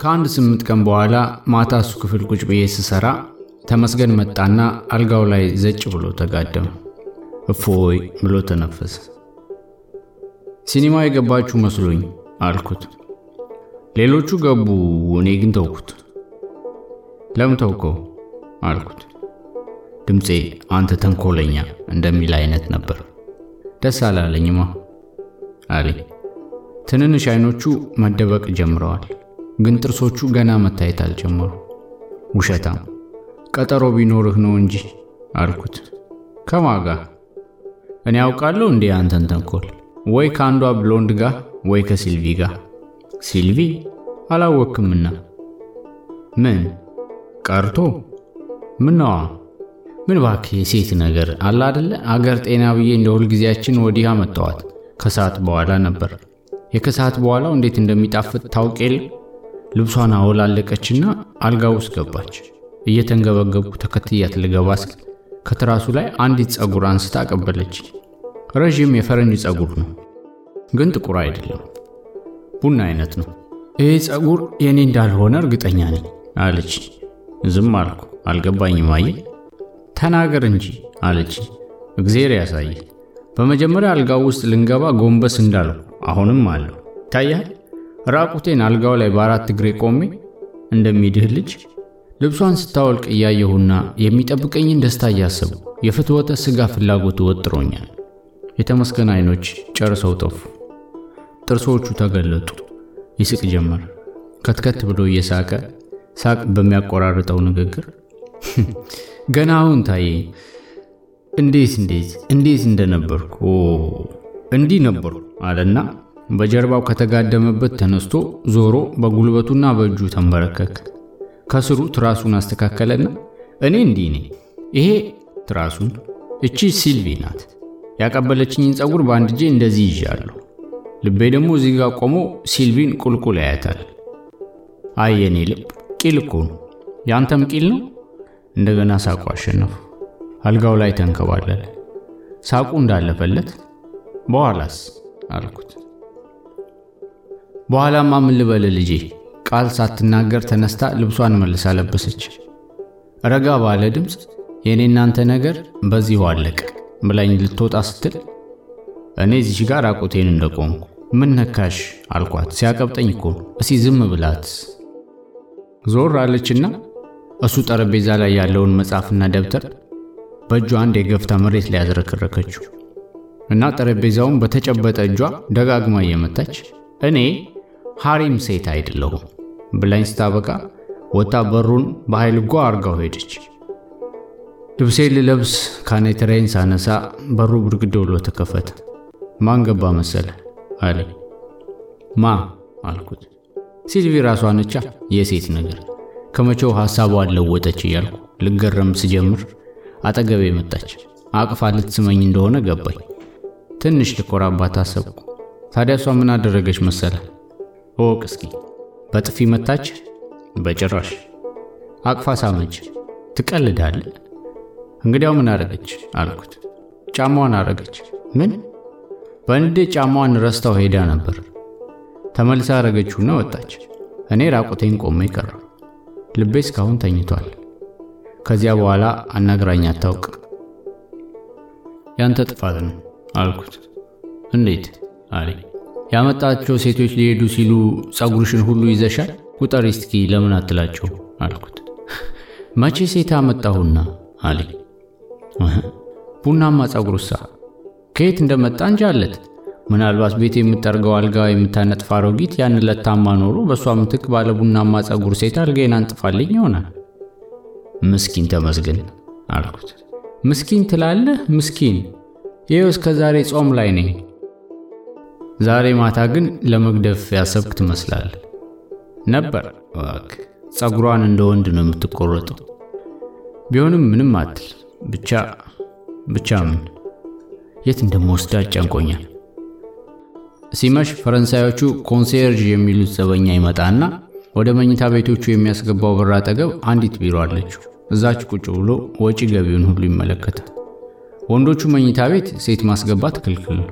ከአንድ ስምንት ቀን በኋላ ማታ እሱ ክፍል ቁጭ ብዬ ስሰራ ተመስገን መጣና አልጋው ላይ ዘጭ ብሎ ተጋደመ። እፎይ ብሎ ተነፈሰ። ሲኒማ የገባችሁ መስሎኝ አልኩት። ሌሎቹ ገቡ፣ እኔ ግን ተውኩት። ለምን ተውከው አልኩት። ድምፄ አንተ ተንኮለኛ እንደሚል አይነት ነበር። ደስ አላለኝማ አለኝ። ትንንሽ አይኖቹ መደበቅ ጀምረዋል፣ ግን ጥርሶቹ ገና መታየት አልጀመሩ። ውሸታም ቀጠሮ ቢኖርህ ነው እንጂ አልኩት። ከማን ጋር? እኔ ያውቃለሁ እንዴ አንተን ተንኮል? ወይ ከአንዷ ብሎንድ ጋር ወይ ከሲልቪ ጋር። ሲልቪ አላወክምና ምን ቀርቶ ምነዋ? ምን እባክህ የሴት ነገር አለ አደለ? አገር ጤና ብዬ እንደ ሁልጊዜያችን ወዲህ አመጣዋት። ከሰዓት በኋላ ነበር። የከሰዓት በኋላው እንዴት እንደሚጣፍጥ ታውቅ የለ? ልብሷን አወላለቀችና አልጋ ውስጥ ገባች። እየተንገበገብኩ ተከትያት ልገባ ስል ከትራሱ ላይ አንዲት ፀጉር አንስታ አቀበለች። ረዥም የፈረንጅ ፀጉር ነው፣ ግን ጥቁር አይደለም፣ ቡና አይነት ነው። ይህ ፀጉር የኔ እንዳልሆነ እርግጠኛ ነኝ አለች። ዝም አልኩ። አልገባኝም። አየህ ተናገር እንጂ አለች። እግዜር ያሳየ። በመጀመሪያ አልጋው ውስጥ ልንገባ ጎንበስ እንዳልኩ አሁንም አለሁ። ይታያል። ራቁቴን አልጋው ላይ በአራት እግሬ ቆሜ እንደሚድህ ልጅ ልብሷን ስታወልቅ እያየሁና የሚጠብቀኝን ደስታ እያሰቡ የፍትወተ ሥጋ ፍላጎት ወጥሮኛል። የተመስገን አይኖች ጨርሰው ጠፉ። ጥርሶቹ ተገለጡ። ይስቅ ጀመር። ከትከት ብሎ እየሳቀ ሳቅ በሚያቆራርጠው ንግግር ገና አሁን ታየኝ። እንዴት እንዴት እንዴት እንደነበርኩ እንዲህ ነበሩ አለና በጀርባው ከተጋደመበት ተነስቶ ዞሮ በጉልበቱና በእጁ ተንበረከክ። ከስሩ ትራሱን አስተካከለና እኔ እንዲህ ነኝ፣ ይሄ ትራሱን፣ እቺ ሲልቪ ናት። ያቀበለችኝን ፀጉር በአንድ እጄ እንደዚህ ይዣለሁ። ልቤ ደግሞ እዚህ ጋር ቆሞ ሲልቪን ቁልቁል ያያታል። አይ የኔ ልብ ቂል እኮ ነው። ያንተም ቂል ነው። እንደገና ሳቁ አሸነፉ። አልጋው ላይ ተንከባለለ። ሳቁ እንዳለፈለት በኋላስ አልኩት። በኋላማ ምን ልበል ልጄ? ቃል ሳትናገር ተነስታ ልብሷን መልሳ ለበሰች። ረጋ ባለ ድምፅ የእኔ እናንተ ነገር በዚሁ አለቀ ብላኝ ልትወጣ ስትል እኔ እዚሽ ጋር ራቁቴን እንደቆምኩ ምን ነካሽ አልኳት። ሲያቀብጠኝ እኮ እስቲ ዝም ብላት። ዞር አለችና እሱ ጠረጴዛ ላይ ያለውን መጽሐፍና ደብተር በእጇ አንድ የገፍታ መሬት ላይ ያዝረከረከችው እና ጠረጴዛውን በተጨበጠ እጇ ደጋግማ እየመታች እኔ ሐሪም ሴት አይደለሁም ብላኝ ስታበቃ ወጣ በሩን በኃይል ጓ አርጋው ሄደች። ልብሴ ልለብስ ካኔተራይን ሳነሳ በሩ ብርግድ ብሎ ተከፈተ። ማን ገባ መሰለ አለኝ። ማ አልኩት። ሲልቪ ራሷ ነቻ። የሴት ነገር ከመቼው ሐሳቧን ለወጠች እያልኩ ልገረም ስጀምር አጠገቤ መጣች። አቅፋ ልትስመኝ እንደሆነ ገባኝ። ትንሽ ልኮራባት አሰብኩ። ታዲያ እሷ ምን አደረገች መሰለ? እወቅ እስኪ። በጥፊ መታች? በጭራሽ። አቅፋ ሳመች። ትቀልዳለ? እንግዲያው ምን አረገች አልኩት። ጫማዋን አረገች። ምን? በንዴ ጫማዋን ረስታው ሄዳ ነበር። ተመልሳ አረገችውና ወጣች። እኔ ራቁቴን ቆሜ ቀረሁ። ልቤ እስካሁን ተኝቷል። ከዚያ በኋላ አናግራኝ አታውቅም። ያንተ ጥፋት ነው አልኩት። እንዴት አለኝ። ያመጣቸው ሴቶች ሊሄዱ ሲሉ ጸጉርሽን ሁሉ ይዘሻል፣ ቁጠሪ እስኪ ለምን አትላቸው አልኩት። መቼ ሴት አመጣሁና አለኝ። ቡናማ ጸጉሩሳ ከየት እንደመጣ እንጃለት። ምናልባት ቤት የምጠርገው አልጋ የምታነጥፍ አሮጊት ያን ለታማ ኖሮ በእሷ ምትክ ባለ ቡናማ ጸጉር ሴት አልጋዬን አንጥፋልኝ ይሆናል። ምስኪን ተመስገን አልኩት። ምስኪን ትላለህ? ምስኪን ይኸው እስከ ዛሬ ጾም ላይ ነኝ። ዛሬ ማታ ግን ለመግደፍ ያሰብክ ትመስላለህ። ነበር እባክህ፣ ጸጉሯን እንደ ወንድ ነው የምትቆረጠው። ቢሆንም ምንም አትል። ብቻ ብቻ ምን የት እንደምወስዳት ጨንቆኛል። ሲመሽ ፈረንሳዮቹ ኮንሴርጅ የሚሉት ዘበኛ ይመጣና ወደ መኝታ ቤቶቹ የሚያስገባው በር አጠገብ አንዲት ቢሮ አለችው። እዛች ቁጭ ብሎ ወጪ ገቢውን ሁሉ ይመለከታል። ወንዶቹ መኝታ ቤት ሴት ማስገባት ክልክል ነው።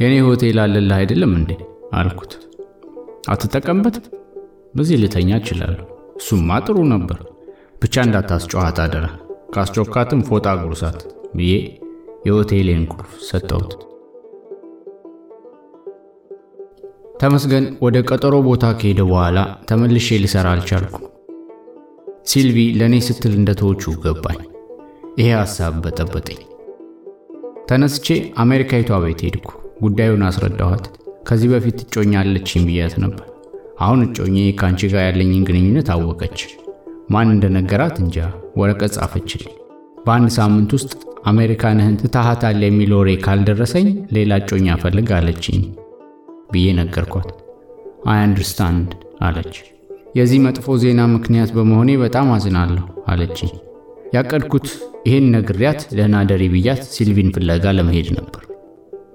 የእኔ ሆቴል አለልህ አይደለም እንዴ አልኩት። አትጠቀምበትም? በዚህ ልተኛ እችላለሁ። እሱማ ጥሩ ነበር። ብቻ እንዳታስጨዋት አደራ፣ ካስጮካትም ፎጣ ጉርሳት ብዬ የሆቴሌን ቁልፍ ሰጠሁት። ተመስገን ወደ ቀጠሮ ቦታ ከሄደ በኋላ ተመልሼ ልሰራ አልቻልኩም። ሲልቪ ለእኔ ስትል እንደተወቹ ገባኝ። ይሄ ሐሳብ በጠበጠኝ። ተነስቼ አሜሪካዊቷ ቤት ሄድኩ። ጉዳዩን አስረዳኋት። ከዚህ በፊት እጮኛ አለችኝ ብያት ነበር። አሁን እጮኜ ከአንቺ ጋር ያለኝን ግንኙነት አወቀች። ማን እንደነገራት እንጃ። ወረቀት ጻፈችልኝ። በአንድ ሳምንት ውስጥ አሜሪካንህን ትታሃታል የሚል ወሬ ካልደረሰኝ ሌላ እጮኛ ፈልግ አለችኝ ብዬ ነገርኳት። አይ አንደርስታንድ አለች። የዚህ መጥፎ ዜና ምክንያት በመሆኔ በጣም አዝናለሁ አለችኝ። ያቀድኩት ይህን ነግሪያት ደህና ደሪ ብያት ሲልቪን ፍለጋ ለመሄድ ነበር።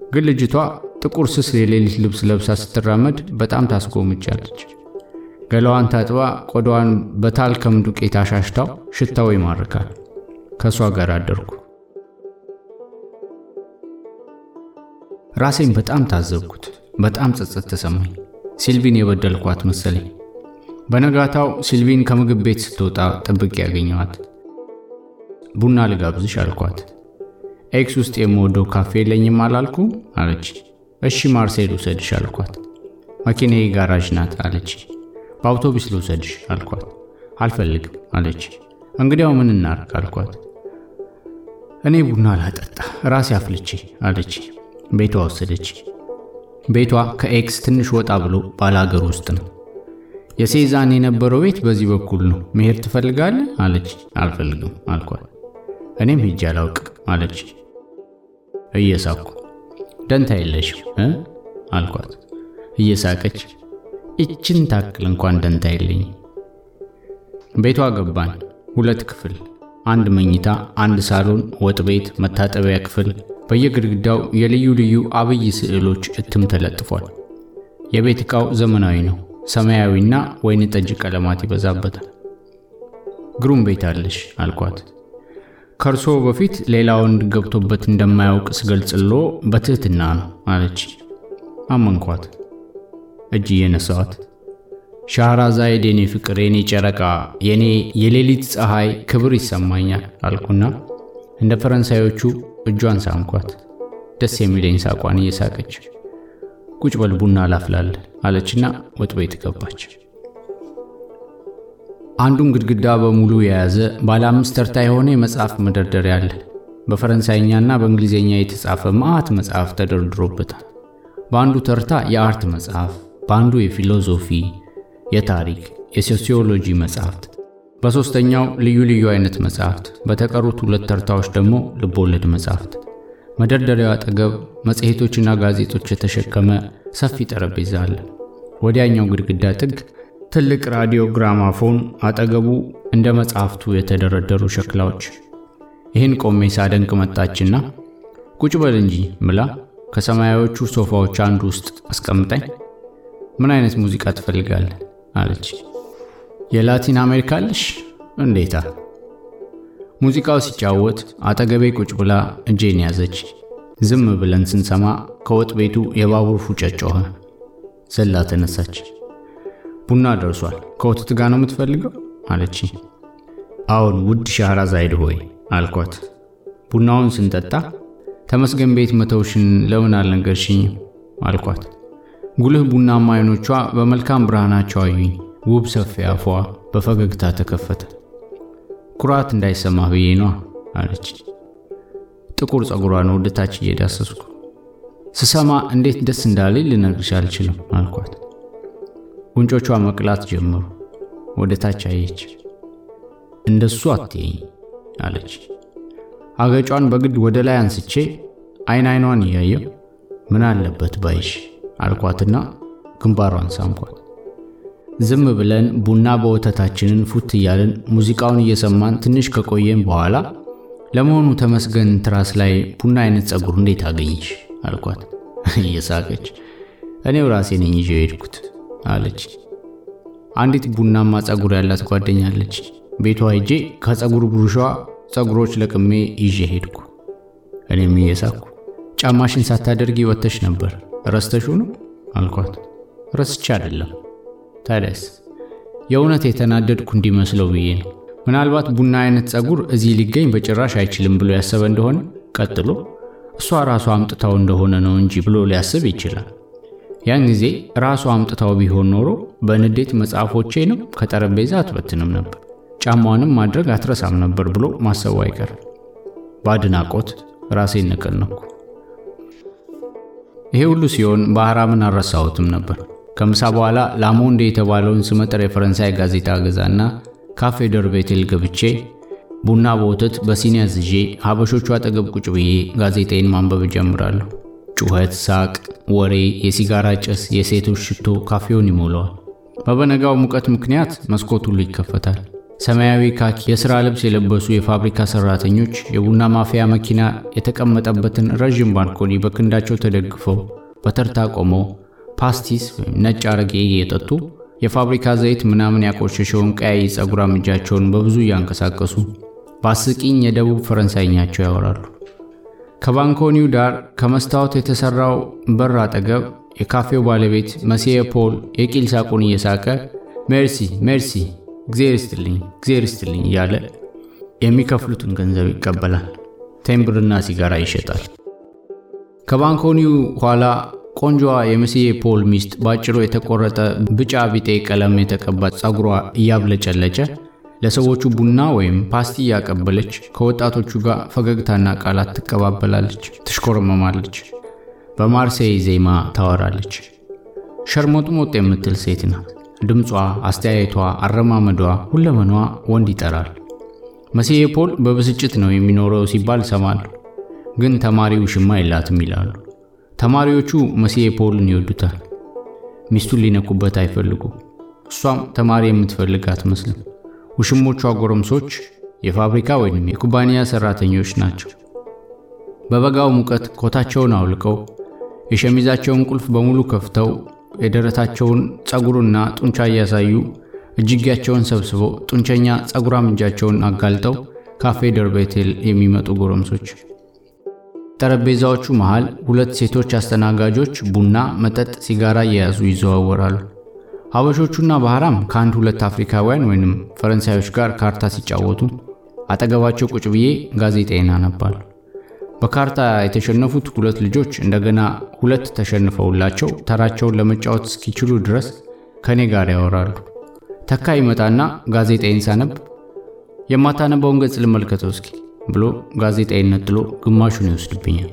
ግን ልጅቷ ጥቁር ስስ የሌሊት ልብስ ለብሳ ስትራመድ በጣም ታስጎምጃለች። ገላዋን ታጥባ ቆዳዋን በታልከም ዱቄት አሻሽታው ሽታው ይማርካል። ከእሷ ጋር አደርኩ። ራሴን በጣም ታዘብኩት። በጣም ጸጸት ተሰማኝ። ሲልቪን የበደልኳት መሰለኝ። በነጋታው ሲልቪን ከምግብ ቤት ስትወጣ ጠብቄ አገኘኋት። ቡና ልጋብዝሽ አልኳት። ኤክስ ውስጥ የምወደው ካፌ የለኝም አላልኩ አለች። እሺ ማርሴል ልውሰድሽ አልኳት። መኪናዬ ጋራዥ ናት አለች። በአውቶቡስ ልውሰድሽ አልኳት። አልፈልግም አለች። እንግዲያው ምን እናርግ አልኳት። እኔ ቡና ላጠጣ ራሴ አፍልቼ አለች። ቤቷ ወሰደች። ቤቷ ከኤክስ ትንሽ ወጣ ብሎ ባላገር ውስጥ ነው። የሴዛን የነበረው ቤት በዚህ በኩል ነው። መሄድ ትፈልጋለህ አለች። አልፈልግም አልኳት። እኔም ሄጄ አላውቅም አለች እየሳኩ። ደንታ የለሽም አልኳት እየሳቀች። ይችን ታክል እንኳን ደንታ የለኝም። ቤቷ ገባን። ሁለት ክፍል፣ አንድ መኝታ፣ አንድ ሳሎን፣ ወጥ ቤት፣ መታጠቢያ ክፍል በየግድግዳው የልዩ ልዩ አብይ ስዕሎች እትም ተለጥፏል። የቤት ዕቃው ዘመናዊ ነው። ሰማያዊና ወይን ጠጅ ቀለማት ይበዛበታል። ግሩም ቤት አለሽ አልኳት። ከእርሶ በፊት ሌላ ወንድ ገብቶበት እንደማያውቅ ስገልጽሎ በትህትና ነው አለች። አመንኳት። እጅ እየነሳዋት ሻህራዛይድ የኔ ፍቅር፣ የኔ ጨረቃ፣ የኔ የሌሊት ፀሐይ ክብር ይሰማኛል አልኩና እንደ ፈረንሳዮቹ እጇን ሳምኳት። ደስ የሚለኝ ሳቋን እየሳቀች ቁጭ በል ቡና ላፍላል አለችና ወጥ ቤት ገባች። አንዱን ግድግዳ በሙሉ የያዘ ባለ አምስት ተርታ የሆነ የመጽሐፍ መደርደሪያ አለ። በፈረንሳይኛና በእንግሊዝኛ የተጻፈ መዓት መጽሐፍ ተደርድሮበታል። በአንዱ ተርታ የአርት መጽሐፍ፣ በአንዱ የፊሎዞፊ፣ የታሪክ፣ የሶሲዮሎጂ መጽሐፍት፣ በሦስተኛው ልዩ ልዩ አይነት መጽሐፍት፣ በተቀሩት ሁለት ተርታዎች ደግሞ ልቦለድ መጽሐፍት። መደርደሪያው አጠገብ መጽሔቶችና ጋዜጦች የተሸከመ ሰፊ ጠረጴዛ አለ። ወዲያኛው ግድግዳ ጥግ ትልቅ ራዲዮ ግራማፎን፣ አጠገቡ እንደ መጽሐፍቱ የተደረደሩ ሸክላዎች። ይህን ቆሜ ሳደንቅ መጣችና ቁጭ በል እንጂ ምላ ከሰማያዎቹ ሶፋዎች አንዱ ውስጥ አስቀምጠኝ። ምን አይነት ሙዚቃ ትፈልጋለህ? አለች። የላቲን አሜሪካ አለሽ? እንዴታ። ሙዚቃው ሲጫወት አጠገቤ ቁጭ ብላ እጄን ያዘች። ዝም ብለን ስንሰማ ከወጥ ቤቱ የባቡር ፉጨት ጮኸ። ዘላ ተነሳች። ቡና ደርሷል። ከወተት ጋር ነው የምትፈልገው? አለች። አዎን ውድ ሻህራዛይድ ሆይ አልኳት። ቡናውን ስንጠጣ ተመስገን ቤት መተውሽን ለምን አልነገርሽኝም? አልኳት። ጉልህ ቡናማ አይኖቿ በመልካም ብርሃናቸው አዩኝ። ውብ ሰፊ አፏ በፈገግታ ተከፈተ። ኩራት እንዳይሰማህ ብዬ ነዋ አለች። ጥቁር ጸጉሯን ወደ ታች እየዳሰስኩ ስሰማ እንዴት ደስ እንዳለኝ ልነግርሽ አልችልም አልኳት። ጉንጮቿ መቅላት ጀመሩ። ወደ ታች አየች። እንደሱ አትይኝ አለች። አገጯን በግድ ወደ ላይ አንስቼ አይን አይኗን እያየው ምን አለበት ባይሽ አልኳትና ግንባሯን ሳምኳት። ዝም ብለን ቡና በወተታችንን ፉት እያልን ሙዚቃውን እየሰማን ትንሽ ከቆየን በኋላ ለመሆኑ ተመስገን ትራስ ላይ ቡና አይነት ጸጉር እንዴት አገኘሽ አልኳት እየሳቀች። እኔው ራሴ ነኝ ይዤው ሄድኩት አለች። አንዲት ቡናማ ጸጉር ያላት ጓደኛለች። ቤቷ ሄጄ ከጸጉር ብሩሿ ጸጉሮች ለቅሜ ይዤ ሄድኩ። እኔም እየሳኩ ጫማሽን ሳታደርጊ ወጥተሽ ነበር ረስተሹ ነው አልኳት። ረስቼ አይደለም ታዲያስ የእውነት የተናደድኩ እንዲመስለው ብዬ ነው። ምናልባት ቡና አይነት ጸጉር እዚህ ሊገኝ በጭራሽ አይችልም ብሎ ያሰበ እንደሆነ ቀጥሎ እሷ ራሷ አምጥታው እንደሆነ ነው እንጂ ብሎ ሊያስብ ይችላል። ያን ጊዜ ራሷ አምጥታው ቢሆን ኖሮ በንዴት መጽሐፎቼንም ከጠረጴዛ አትበትንም ነበር፣ ጫማዋንም ማድረግ አትረሳም ነበር ብሎ ማሰቡ አይቀርም። በአድናቆት ራሴን ነቀነኩ። ይሄ ሁሉ ሲሆን ባህራምን አልረሳሁትም ነበር። ከምሳ በኋላ ላሞንዴ የተባለውን ስመጥር የፈረንሳይ ጋዜጣ ገዛና ካፌ ደርቤቴል ገብቼ ቡና በወተት በሲኒ አዝዤ ሀበሾቹ አጠገብ ቁጭ ብዬ ጋዜጣዬን ማንበብ እጀምራለሁ። ጩኸት፣ ሳቅ፣ ወሬ፣ የሲጋራ ጭስ፣ የሴቶች ሽቶ ካፌውን ይሞላዋል። በበጋው ሙቀት ምክንያት መስኮት ሁሉ ይከፈታል። ሰማያዊ ካኪ የሥራ ልብስ የለበሱ የፋብሪካ ሠራተኞች የቡና ማፍያ መኪና የተቀመጠበትን ረዥም ባልኮኒ በክንዳቸው ተደግፈው በተርታ ቆመው ፓስቲስ ወይም ነጭ አረቄ እየጠጡ የፋብሪካ ዘይት ምናምን ያቆሸሸውን ቀያይ ጸጉራም እጃቸውን በብዙ እያንቀሳቀሱ በአስቂኝ የደቡብ ፈረንሳይኛቸው ያወራሉ። ከባንኮኒው ዳር ከመስታወት የተሠራው በር አጠገብ የካፌው ባለቤት መሲየ ፖል የቂል ሳቁን እየሳቀ ሜርሲ ሜርሲ፣ እግዜር ይስጥልኝ፣ እግዜር ይስጥልኝ እያለ የሚከፍሉትን ገንዘብ ይቀበላል። ቴምብርና ሲጋራ ይሸጣል። ከባንኮኒው ኋላ ቆንጆዋ የመስዬ ፖል ሚስት ባጭሩ የተቆረጠ ብጫ ቢጤ ቀለም የተቀባ ጸጉሯ እያብለጨለጨ ለሰዎቹ ቡና ወይም ፓስቲ እያቀበለች ከወጣቶቹ ጋር ፈገግታና ቃላት ትቀባበላለች፣ ትሽኮረመማለች፣ በማርሴይ ዜማ ታወራለች። ሸርሞጥሞጥ የምትል ሴት ናት። ድምጿ፣ አስተያየቷ፣ አረማመዷ፣ ሁለመኗ ወንድ ይጠራል። መስዬ ፖል በብስጭት ነው የሚኖረው ሲባል እሰማለሁ። ግን ተማሪው ሽማ የላትም ይላሉ። ተማሪዎቹ መስዬ ፖልን ይወዱታል። ሚስቱን ሊነኩበት አይፈልጉ። እሷም ተማሪ የምትፈልግ አትመስልም። ውሽሞቿ ጎረምሶች የፋብሪካ ወይም የኩባንያ ሰራተኞች ናቸው። በበጋው ሙቀት ኮታቸውን አውልቀው የሸሚዛቸውን ቁልፍ በሙሉ ከፍተው የደረታቸውን ጸጉርና ጡንቻ እያሳዩ እጅጌያቸውን ሰብስበው ጡንቸኛ ጸጉራም እጃቸውን አጋልጠው ካፌ ደርቤቴል የሚመጡ ጎረምሶች ጠረጴዛዎቹ መሃል ሁለት ሴቶች አስተናጋጆች ቡና፣ መጠጥ፣ ሲጋራ እየያዙ ይዘዋወራሉ። ሀበሾቹና ባህራም ከአንድ ሁለት አፍሪካውያን ወይንም ፈረንሳዮች ጋር ካርታ ሲጫወቱ አጠገባቸው ቁጭ ብዬ ጋዜጣዬን አነባለሁ። በካርታ የተሸነፉት ሁለት ልጆች እንደገና ሁለት ተሸንፈውላቸው ተራቸውን ለመጫወት እስኪችሉ ድረስ ከእኔ ጋር ያወራሉ። ተካ ይመጣና ጋዜጣዬን ሳነብ የማታነባውን ገጽ ልመልከተው እስኪ ብሎ ጋዜጣዬን ነጥሎ ግማሹን ይወስድብኛል።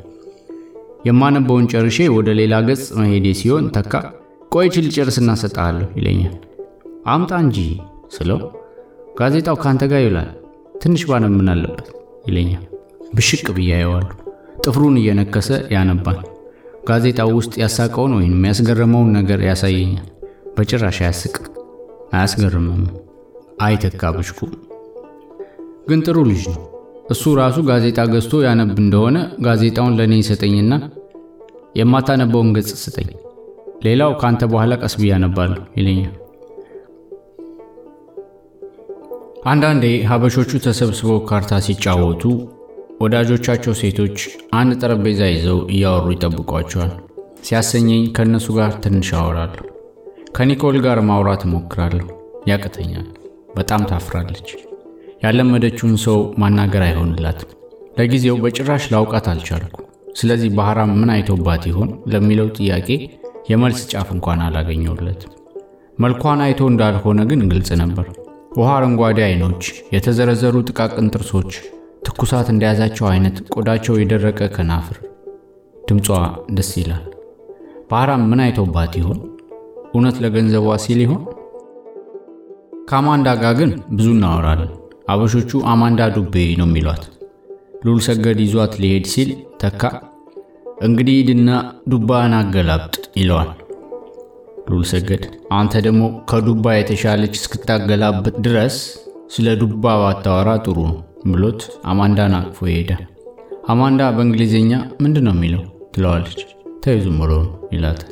የማነበውን ጨርሼ ወደ ሌላ ገጽ መሄዴ ሲሆን ተካ ቆይ ችል ጨርስና ሰጥሃለሁ ይለኛል። አምጣ እንጂ ስለው ጋዜጣው ካንተ ጋር ይውላል ትንሽ ባነብ ምን አለበት ይለኛል። ብሽቅ ብዬ አየዋለሁ። ጥፍሩን እየነከሰ ያነባል። ጋዜጣው ውስጥ ያሳቀውን ወይም ያስገረመውን ነገር ያሳየኛል። በጭራሽ አያስቅም፣ አያስገርምም። አይተካ ብሽኩ ግን ጥሩ ልጅ ነው። እሱ ራሱ ጋዜጣ ገዝቶ ያነብ እንደሆነ ጋዜጣውን ለእኔ ይሰጠኝና የማታነበውን ገጽ ስጠኝ፣ ሌላው ካንተ በኋላ ቀስ ብዬ አነባለሁ ይለኛል። አንዳንዴ ሀበሾቹ ተሰብስበው ካርታ ሲጫወቱ ወዳጆቻቸው ሴቶች አንድ ጠረጴዛ ይዘው እያወሩ ይጠብቋቸዋል። ሲያሰኘኝ ከእነሱ ጋር ትንሽ አወራለሁ። ከኒኮል ጋር ማውራት እሞክራለሁ፣ ያቅተኛል። በጣም ታፍራለች። ያለመደችውን ሰው ማናገር አይሆንላትም። ለጊዜው በጭራሽ ላውቃት አልቻልኩ። ስለዚህ ባህራም ምን አይቶባት ይሆን ለሚለው ጥያቄ የመልስ ጫፍ እንኳን አላገኘሁለትም። መልኳን አይቶ እንዳልሆነ ግን ግልጽ ነበር። ውሃ አረንጓዴ አይኖች፣ የተዘረዘሩ ጥቃቅን ጥርሶች፣ ትኩሳት እንደያዛቸው አይነት ቆዳቸው የደረቀ ከናፍር። ድምጿ ደስ ይላል። ባህራም ምን አይቶባት ይሆን? እውነት ለገንዘቧ ሲል ይሆን? ከአማንዳ ጋር ግን ብዙ እናወራለን። አበሾቹ አማንዳ ዱቤ ነው የሚሏት። ሉል ሰገድ ይዟት ሊሄድ ሲል ተካ እንግዲህ ሂድና ዱባን አገላብጥ ይለዋል። ሉል ሰገድ አንተ ደግሞ ከዱባ የተሻለች እስክታገላብጥ ድረስ ስለ ዱባ ባታወራ ጥሩ ነው ብሎት አማንዳን አቅፎ ይሄዳል። አማንዳ በእንግሊዝኛ ምንድን ነው የሚለው ትለዋለች። ተይ ዝም ብሎ ይላታል።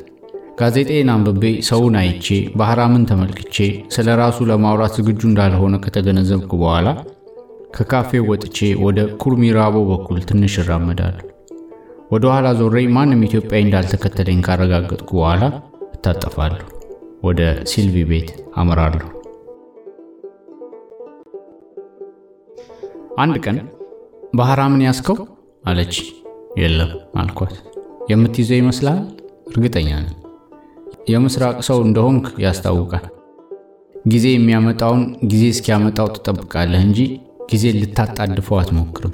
ጋዜጤን አንብቤ ሰውን አይቼ ባህራምን ተመልክቼ ስለ ራሱ ለማውራት ዝግጁ እንዳልሆነ ከተገነዘብኩ በኋላ ከካፌው ወጥቼ ወደ ኩርሚራቦ በኩል ትንሽ እራመዳለሁ። ወደ ኋላ ዞሬ ማንም ኢትዮጵያዊ እንዳልተከተለኝ ካረጋገጥኩ በኋላ እታጠፋለሁ። ወደ ሲልቪ ቤት አመራለሁ። አንድ ቀን ባህራምን ያስከው አለች። የለም አልኳት። የምትይዘው ይመስላል እርግጠኛ ነኝ። የምስራቅ ሰው እንደሆንክ ያስታውቃል። ጊዜ የሚያመጣውን ጊዜ እስኪያመጣው ትጠብቃለህ እንጂ ጊዜ ልታጣድፈው አትሞክርም።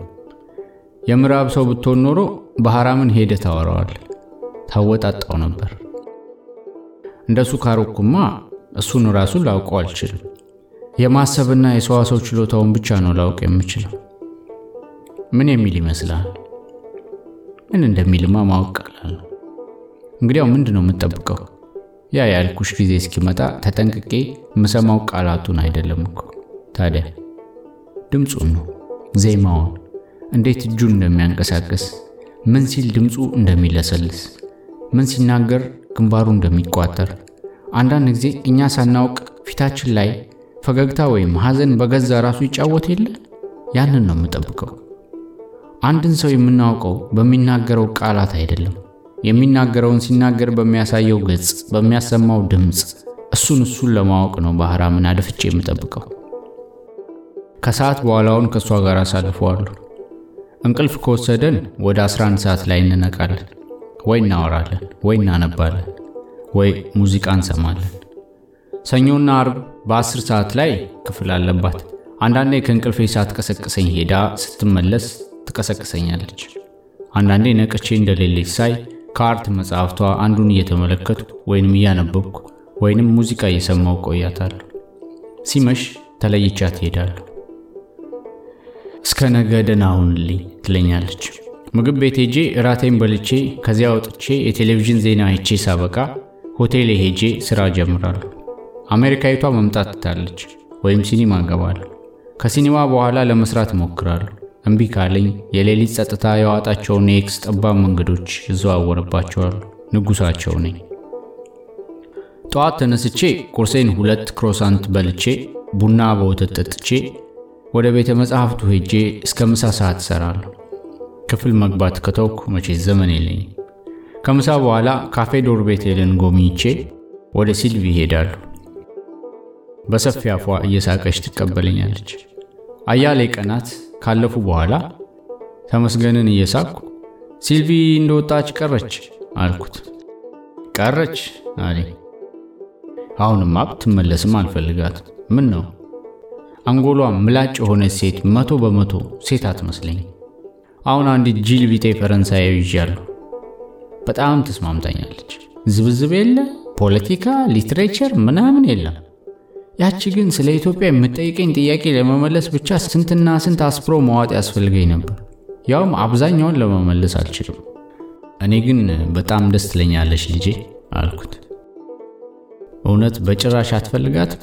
የምዕራብ ሰው ብትሆን ኖሮ ባህራምን ሄደ ታወራዋል፣ ታወጣጣው ነበር። እንደሱ ካሮኩማ እሱን ራሱን ላውቀው አልችልም። የማሰብና የሰዋሰው ችሎታውን ብቻ ነው ላውቅ የምችለው። ምን የሚል ይመስላል? ምን እንደሚልማ ማወቅ ቀላል እንግዲያው ምንድን ነው የምጠብቀው? ያ ያልኩሽ ጊዜ እስኪመጣ ተጠንቅቄ የምሰማው ቃላቱን አይደለም እኮ ታዲያ ድምፁን ነው፣ ዜማውን፣ እንዴት እጁን እንደሚያንቀሳቅስ፣ ምን ሲል ድምፁ እንደሚለሰልስ፣ ምን ሲናገር ግንባሩ እንደሚቋጠር፣ አንዳንድ ጊዜ እኛ ሳናውቅ ፊታችን ላይ ፈገግታ ወይም ሐዘን በገዛ ራሱ ይጫወት የለ ያንን ነው የምጠብቀው። አንድን ሰው የምናውቀው በሚናገረው ቃላት አይደለም፣ የሚናገረውን ሲናገር በሚያሳየው ገጽ፣ በሚያሰማው ድምፅ፣ እሱን እሱን ለማወቅ ነው ባህራምን አድፍጬ የምጠብቀው። ከሰዓት በኋላውን ከእሷ ጋር አሳልፈዋለሁ። እንቅልፍ ከወሰደን ወደ 11 ሰዓት ላይ እንነቃለን። ወይ እናወራለን፣ ወይ እናነባለን፣ ወይ ሙዚቃ እንሰማለን። ሰኞና አርብ በ10 ሰዓት ላይ ክፍል አለባት። አንዳንዴ ከእንቅልፌ ሳትቀሰቅሰኝ ሄዳ ስትመለስ ትቀሰቅሰኛለች። አንዳንዴ ነቅቼ እንደሌለች ሳይ ከአርት መጽሐፍቷ አንዱን እየተመለከቱ ወይንም እያነበብኩ ወይንም ሙዚቃ እየሰማው ቆያታለሁ። ሲመሽ ተለይቻት ትሄዳለሁ። እስከ ነገ ደህና ሁንልኝ ትለኛለች። ምግብ ቤት ሄጄ እራቴን በልቼ ከዚያ ወጥቼ የቴሌቪዥን ዜና አይቼ ሳበቃ ሆቴል ሄጄ ስራ ጀምራለሁ። አሜሪካዊቷ መምጣት ትታለች ወይም ሲኒማ እገባለሁ። ከሲኒማ በኋላ ለመስራት እሞክራለሁ። እምቢ ካለኝ የሌሊት ጸጥታ የዋጣቸውን የኤክስ ጠባብ መንገዶች እዘዋወርባቸዋለሁ። ንጉሳቸው ነኝ። ጠዋት ተነስቼ ቁርሴን ሁለት croissant በልቼ ቡና በወተት ጠጥቼ ወደ ቤተ መጻሕፍቱ ሄጄ እስከ ምሳ ሰዓት እሰራለሁ። ክፍል መግባት ከተውኩ መቼ ዘመን የለኝም። ከምሳ በኋላ ካፌ ዶር ቤቴልን ጎብኝቼ ወደ ሲልቪ ይሄዳሉ። በሰፊ አፏ እየሳቀች ትቀበለኛለች። አያሌ ቀናት ካለፉ በኋላ ተመስገንን እየሳቅኩ ሲልቪ እንደወጣች ቀረች አልኩት። ቀረች አለኝ። አሁንማ ብትመለስም አልፈልጋትም። ምን ነው አንጎሏ ምላጭ የሆነች ሴት መቶ በመቶ ሴት አትመስለኝ። አሁን አንዲት ጂል ቢጤ ፈረንሳያዊ ይዣለሁ። በጣም ተስማምታኛለች። ዝብዝብ የለ፣ ፖለቲካ፣ literature ምናምን የለም። ያቺ ግን ስለ ኢትዮጵያ የምጠይቀኝ ጥያቄ ለመመለስ ብቻ ስንትና ስንት አስፕሮ መዋጥ ያስፈልገኝ ነበር። ያውም አብዛኛውን ለመመለስ አልችልም። እኔ ግን በጣም ደስ ትለኛለች ልጄ አልኩት። እውነት በጭራሽ አትፈልጋትም?